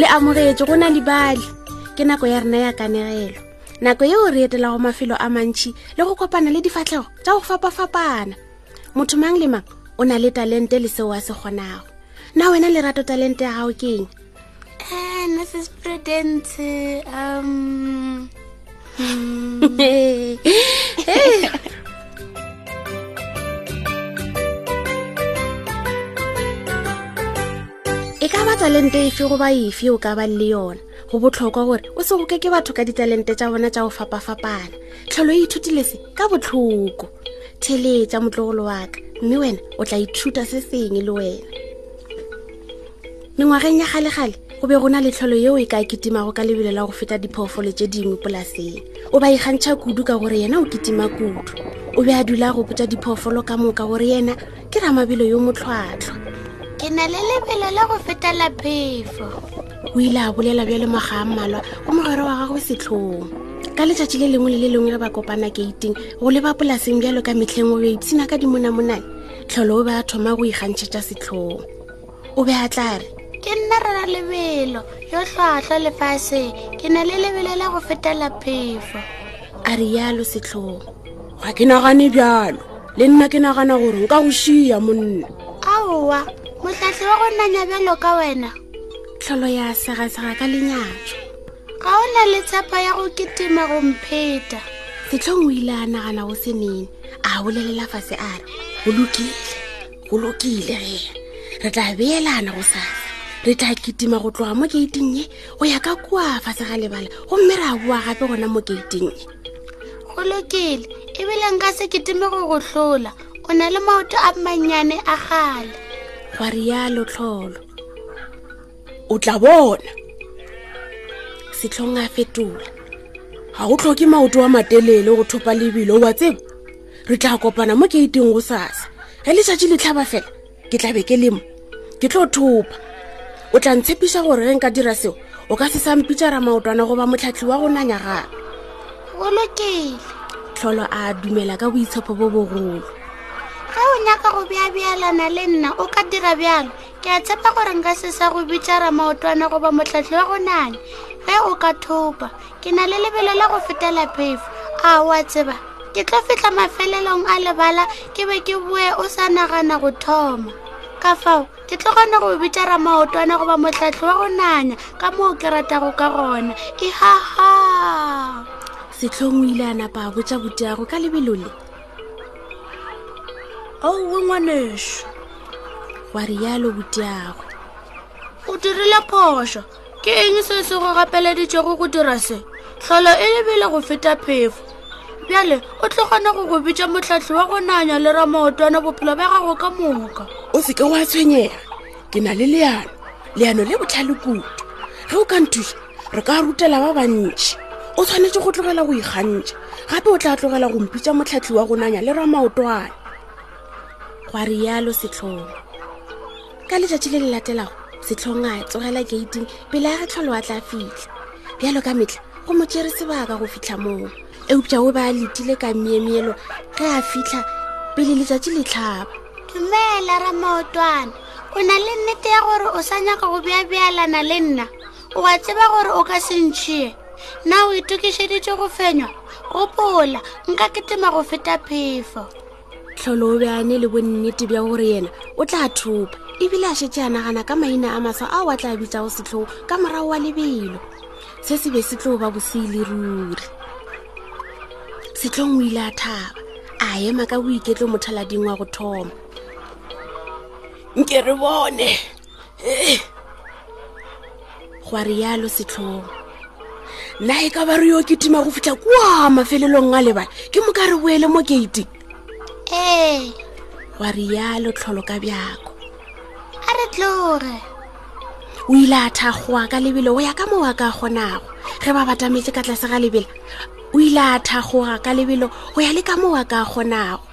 le amogetše go na libali ke nako ya rena ya kanegelo nako yeo re etela go mafelo a mantšhi le go kopana le difatlhego tša go fapafapana motho mang le mang o na le talente le seo a se kgonago na wena lerato talente ya gago keng Eh, Mrs. Prudence, um... Hmm. hey. e ka ba talente efe goba efe o ka bang le yona go botlhokwa gore o se goke ke batho ka ditalente tša bona tša go fapafapana tlholo e ithutile se ka botlhoko theletša motlogolo wa ka mme wena o tla ithuta se seng le wena mengwageng ya galegale go be go na le tlholo yeo e ka kitimago ka lebelo la go feta diphoofolo tše dingwe polaseng o ba ikgantšha kudu ka gore yena o kitima kudu o be a dula go potsa diphoofolo ka moka gore yena ke ramabelo yo motlhwatlhwa ke na le lebelo la go feta la phefo o ile a bolela bjalo maga a mmalwa go mogwero wa gagwe setlhong ka letšatši le lengwe le le lengwe re ba kopana keiting go leba polaseng bjalo ka metlheng o be ipshina ka dimonamonane tlholo o be a thoma go ikgantšhetša setlhong o be a tla re ke nna rera lebelo yo tlhwatlhwa lefaseng ke na le lebelo la go fetela phefo a re yalo setlhogo ga ke nagane bjalo le nna ke nagana gore nka go šia monna aowa motlhatlhi wa go nanya bjalo ka wena tlholo ya segasega ka lenyatso ga o na le tshepo ya go ketima go mpheta setlhong o ile a nagana go senene a bolelela fase a re o lokile go lokile ge re tla beelana go sasa re tla kitima go tloga mo geiting ye go ya ka kua fase ga lebala gomme re a boa gape gona mo geiting ye go lokile ebile nka se kitime go go hlola o na le maoto a mannyane a gale gwa rialo tlholo o tla bona setlhong a fetola ga go tlhoke maoto a matelele go thopa lebilo wa tsebo re tla kopana mo ke iteng go sasa ge letšatši le tlhaba fela ke tlabe ke lemo ke tlo thopa o tla ntshepiša gore ge nka dira seo o ka se sampitšara maotwana goba motlhatlhi wa go nanya gape bolokele tlholo a dumela ka boitshepo bo bogolo ge o nyaka go bjabjalana le nna o ka dira bjalo ke a tshepa gore nka se sa go bitšara maotwana goba motlhatlhi wa go nanya ge o ka thopa ke na le lebelo la go fetela phefo a wa tseba ke tlo fitlha mafelelong a lebala ke be ke boe o sa nagana go thoma ka fao ke tlo kgona go bitša ramaotwana goba motlhatlhi wa go nanya ka moo ke ratago ka gona ihaha setlhong o ile a napa a botša boteago ka lebelo le owe ngwaneso wa rialo boteago o dirile phoso ke eng se se go gapeleditšego go dira se tlholo e lebele go feta phefo bjale o tlo kgona go go bitša motlhatlhi wa go nanya le ramaotwana bophelo bja gago ka moka o seke wa tshwenyega ke na le leano leano le botlhale kudu ge o ka nthusa re ka rutela ba bantšhi o tshwanetse go tlogela go ikgantšha gape o tla tlogela go mpitsa motlhatlhi wa go nanya le ramaotwana gwa rialo setlhomo ka letšatši le le latelago setlhong a tsogela gating pele a retlholo a tla fitlha bjalo ka metlha go mo tšere sebaka go fitlha moo eupša o ba a letile ka miemielo ge a fitlha pele letšatši le tlhaba dumela ramaotwana o na le nnete ya gore o sa nyaka go beabealana le nna o a tseba gore o ka se ntšhie na o itokišeditše go fenywa gopola nka ketema go feta phefo tlholo o be a ne le bonnete bja gore yena o tla thopa ebile a šetse a nagana ka maina a maswa ao a tla bitsago setlhogo ka morago wa lebelo se se be se tlo ba bosele ruri setlhong o ile a thaba a ema ka boiketlo mothalading wa go thoma nke re bone gwa rialo setlhong nna e ka ba re yo ketima go fitlha kua mafelelong a lebala ke mo ka re boele mo gate ee gwa rialo tlholo ka bjako a re tloge o ile a thakgoa ka lebelo o ya ka moo a ka kgonago ge ba batametse ka tlase ga lebela o ile a thakgoga ka lebelo go ya le ka moo a ka kgonago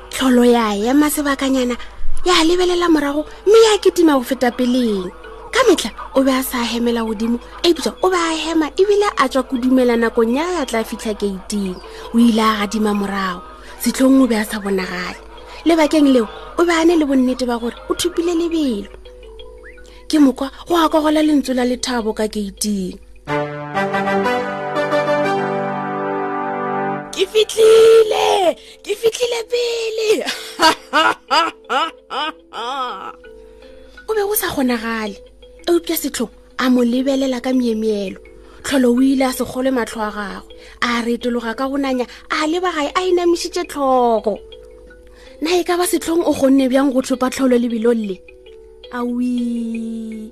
tlholo ya ema sebakanyana ya lebelela morago mme ya ketima go feta peleng ka metlha o be a sa hemela godimo eupša o be a hema ebile a tswa kodumela nakong ya ya tla fitlha keiting o ile a gadima morago setlhong o be a sa bonagale lebakeng leo o be a ne le bonnete ba gore o thupile lebelo ke mokwa go akogola lentso la lethabo ka keiting ke fitlhile ke fitlhile pele o be o sa kgonagale eupša setlhong a mo lebelela ka meemeelo tlholo o ile a segole matlho a gagwe a retologa ka go nanya a leba gae a inamišitše tlhogo na e ka ba setlhong o kgonne bjang go tlhopa tlholo lebelong le awi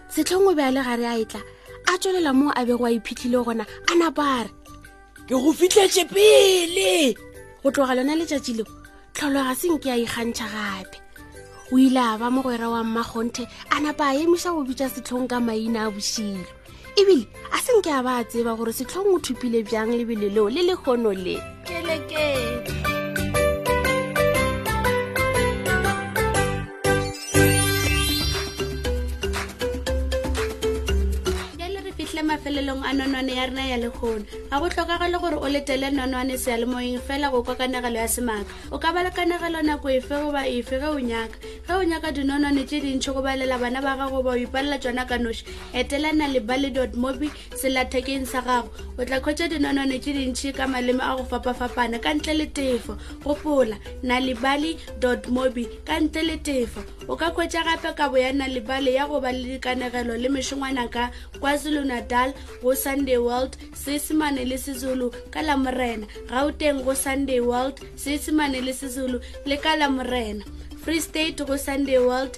setlhong o be a le gare a etla a tswelela moo a bego a iphitlhile gona a napare ke go fitlhetse pele go tloga lona letšatši leo tlholo ga seng ke a ikgantšha gape o ile a ba mogwera wa mmakgonthe a napa a emiša go bitša setlhong ka maina a bošilo ebile a se nke a ba a tseba gore setlhong o thupile bjang lebele leo le lekgono le kelekele mafelelong a nonwane ya rena ya lekgona ga go tlhokagale gore o letele nonwane sealemoyeng fela go kwa kanegelo ya semaka o ka ba le kanegelo nako efe goba efe ge o nyaka ge o nyaka dinonwane tse dintšhi go balela bana ba gago ba o ipalela tsona ka noši etelana le bale dot mobi selathekeng sa gago o tla kgwetsa dinonone tše dintšhi ka maleme a go fapafapana ka ntle le tefo gopola na le bale dot mobi ka ntle le tefo o ka kgwetsa gape kabo ya na le bale ya go ba le dikanegelo le mešongwana ka kwazulu natal go sunday world seesemane le sezulu ka la morena gauteng go sunday world seesemane le sezulu le ka la morena free state go sunday world